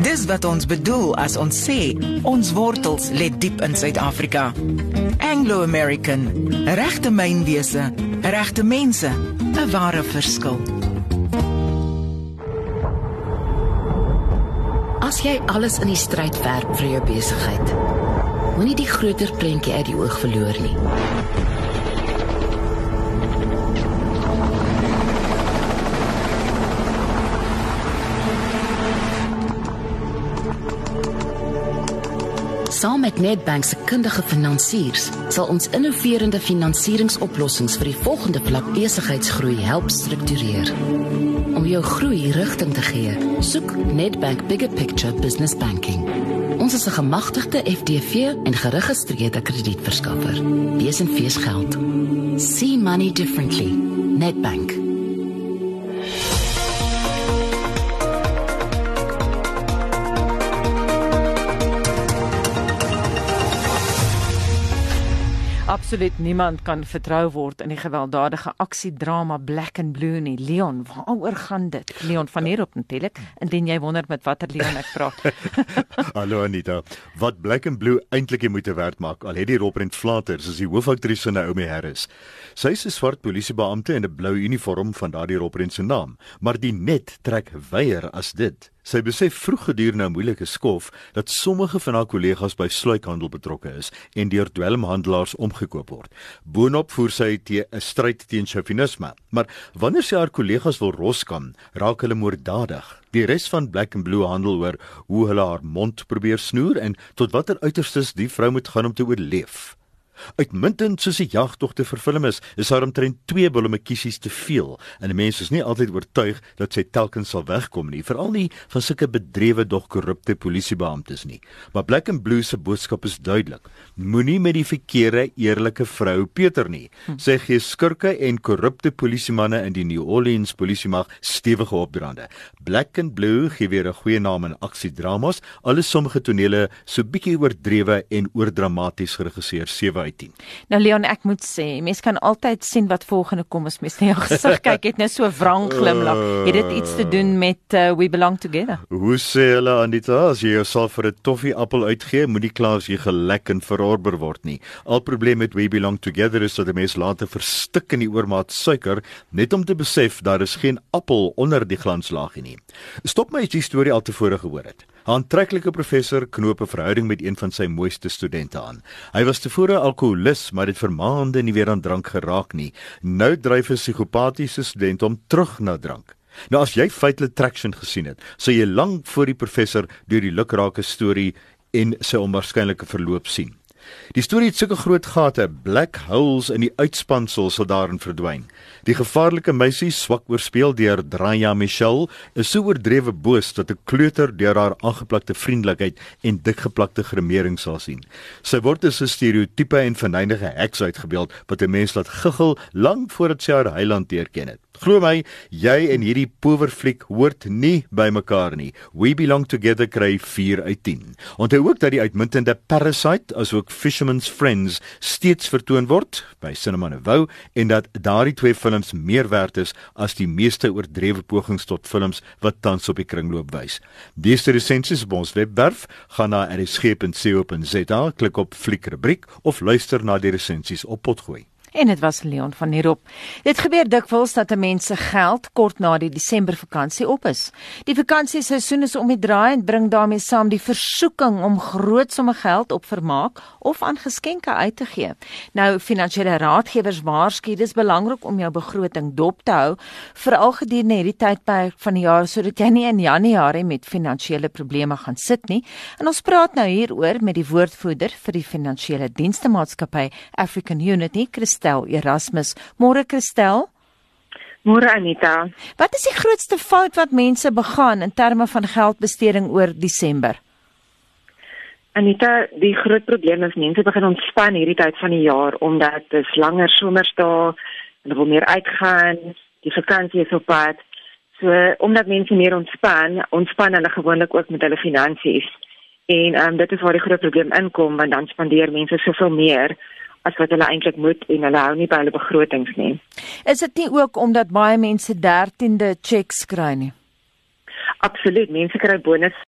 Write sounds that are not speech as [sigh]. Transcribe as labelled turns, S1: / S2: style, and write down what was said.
S1: Dis wat ons bedoel as ons sê ons wortels lê diep in Suid-Afrika. Anglo-American, regte mynwese, regte mense, 'n ware verskil.
S2: As jy alles in die stryd werp vir jou besigheid, moenie die groter prentjie uit die oog verloor nie. Saam met Nedbank se kundige finansiers sal ons innoverende finansieringsoplossings vir die volgende vlak besigheidsgroei help struktureer. Om jou groei rigting te gee, soek Nedbank Bigger Picture Business Banking. Ons is 'n gemagtigde FDV en geregistreerde kredietverskaffer. Besenfees geld. See money differently. Nedbank.
S3: Absoluut niemand kan vertrou word in die gewelddadige aksiedrama Black and Blue nie. Leon, waaroor gaan dit? Leon van hier op natuurlik. Indien jy wonder met watter Leon ek praat. [laughs]
S4: Hallo Anita. Wat Black and Blue eintlik moet te werd maak, al het die Robrent Flaters as die hoofaktrise Naomi Harris. Sy is 'n swart polisiebeampte in 'n blou uniform van daardie Robrent se naam, maar die net trek weier as dit. Sy besef vroeg gedurende 'n moeilike skof dat sommige van haar kollegas by sluikhandel betrokke is en deur dwelmhandelaars omgekoop word. Boonop voer sy te 'n stryd teen chauvinisme. Maar wanneer sy haar kollegas wil roskam, raak hulle moorddadig. Die res van Black and Blue handel oor hoe hulle haar mond probeer snoer en tot watter uiterstes die vrou moet gaan om te oorleef. Uitmuntend soos die jagtogte vervilm is, is daar omtrent 2 bullemekiesies te veel en mense is nie altyd oortuig dat sy telkens sal wegkom nie, veral nie van sulke bedrewe dog korrupte polisiebeamptes nie. Maar Black and Blue se boodskap is duidelik: Moenie met die verkeerde eerlike vrou Peter nie. Sy gee skurke en korrupte polisiemanne in die New Orleans polisiemag stewige opdraande. Black and Blue gee weer 'n goeie naam aan aksiedramas, alles sommige tonele so bietjie oordrewe en oordramaties geregisseer 7 uit 10.
S3: Nou Leon, ek moet sê, mens kan altyd sien wat volgende kom as mens na jou [laughs] gesig kyk. Het nou so wrang glimlag. Het dit iets te doen met uh, We Belong Together?
S4: Hoe sê hulle Anita, as jy jouself vir 'n toffie appel uitgee, moenie kla as jy gelek en verorber word nie. Al probleem met We Belong Together is dat 'n mens later verstik in die oormaat suiker net om te besef daar is geen appel onder die glanslaagie nie. Stop my as jy die storie al tevore gehoor het. 'n Aantreklike professor knoop 'n verhouding met een van sy mooiste studente aan. Hy was tevore alkoholist, maar het vir maande nie weer aan drank geraak nie. Nou dryf 'n psigopatiese student hom terug na drank. Nou as jy Fatal Attraction gesien het, sou jy lank voor die professor deur die lukrake storie en sy onwaarskynlike verloop sien. Die storie het sulke groot gate, black holes in die uitspansel sal daarin verdwyn. Die gevaarlike meisie, swak oorspeel deur Draya Michelle, is so oordrewe boos dat 'n kleuter deur haar aangeplakte vriendelikheid en dikgeplakte gremering sal sien. Sy word as 'n stereotipe en verneinige heks uitgebeeld wat 'n mens laat giggel lank voordat sy haar heiland erken het. Glo my, jy en hierdie powerfliek hoort nie by mekaar nie. We belong together kry 4 uit 10. Onthou ook dat die uitmuntende Parasite asook Fisherman's Friends steeds vertoon word by Cinema Nouveau en dat daardie twee films meer werd is as die meeste oordrewe pogings tot films wat tans op die kringloop wys. Deeste resensies op ons webwerf, gaan na rsg.co.za, klik op fliek rubriek of luister na die resensies op Potgooi.
S3: En dit was Leon van hierop. Dit gebeur dikwels dat 'n mens se geld kort na die Desember vakansie op is. Die vakansieseisoen is om die draai en bring daarmee saam die versoeking om groot somme geld op vermaak of aan geskenke uit te gee. Nou finansiële raadgewers waarsku dis belangrik om jou begroting dop te hou, veral gedurende hierdie tydperk van die jaar sodat jy nie in Januarie met finansiële probleme gaan sit nie. En ons praat nou hieroor met die woordvoerder vir die finansiële dienste maatskappy African Unity, Christ Christel Erasmus. Môre Christel.
S5: Môre Anita.
S3: Wat is die grootste fout wat mense begaan in terme van geldbesteding oor Desember?
S5: Anita, die groot probleem is mense begin ontspan hierdie tyd van die jaar omdat dit is langer somersdae en hulle wil meer uitgaan, die vakansie is op pad. So omdat mense meer ontspan, ontspan hulle gewoonlik ook met hulle finansies. En um, dit is waar die groot probleem inkom want dan spandeer mense soveel meer as wat hulle eintlik moet en hulle hou nie by hulle begrotings nie.
S3: Is dit nie ook omdat baie mense 13de checks kry nie?
S5: Absoluut, mense kry bonus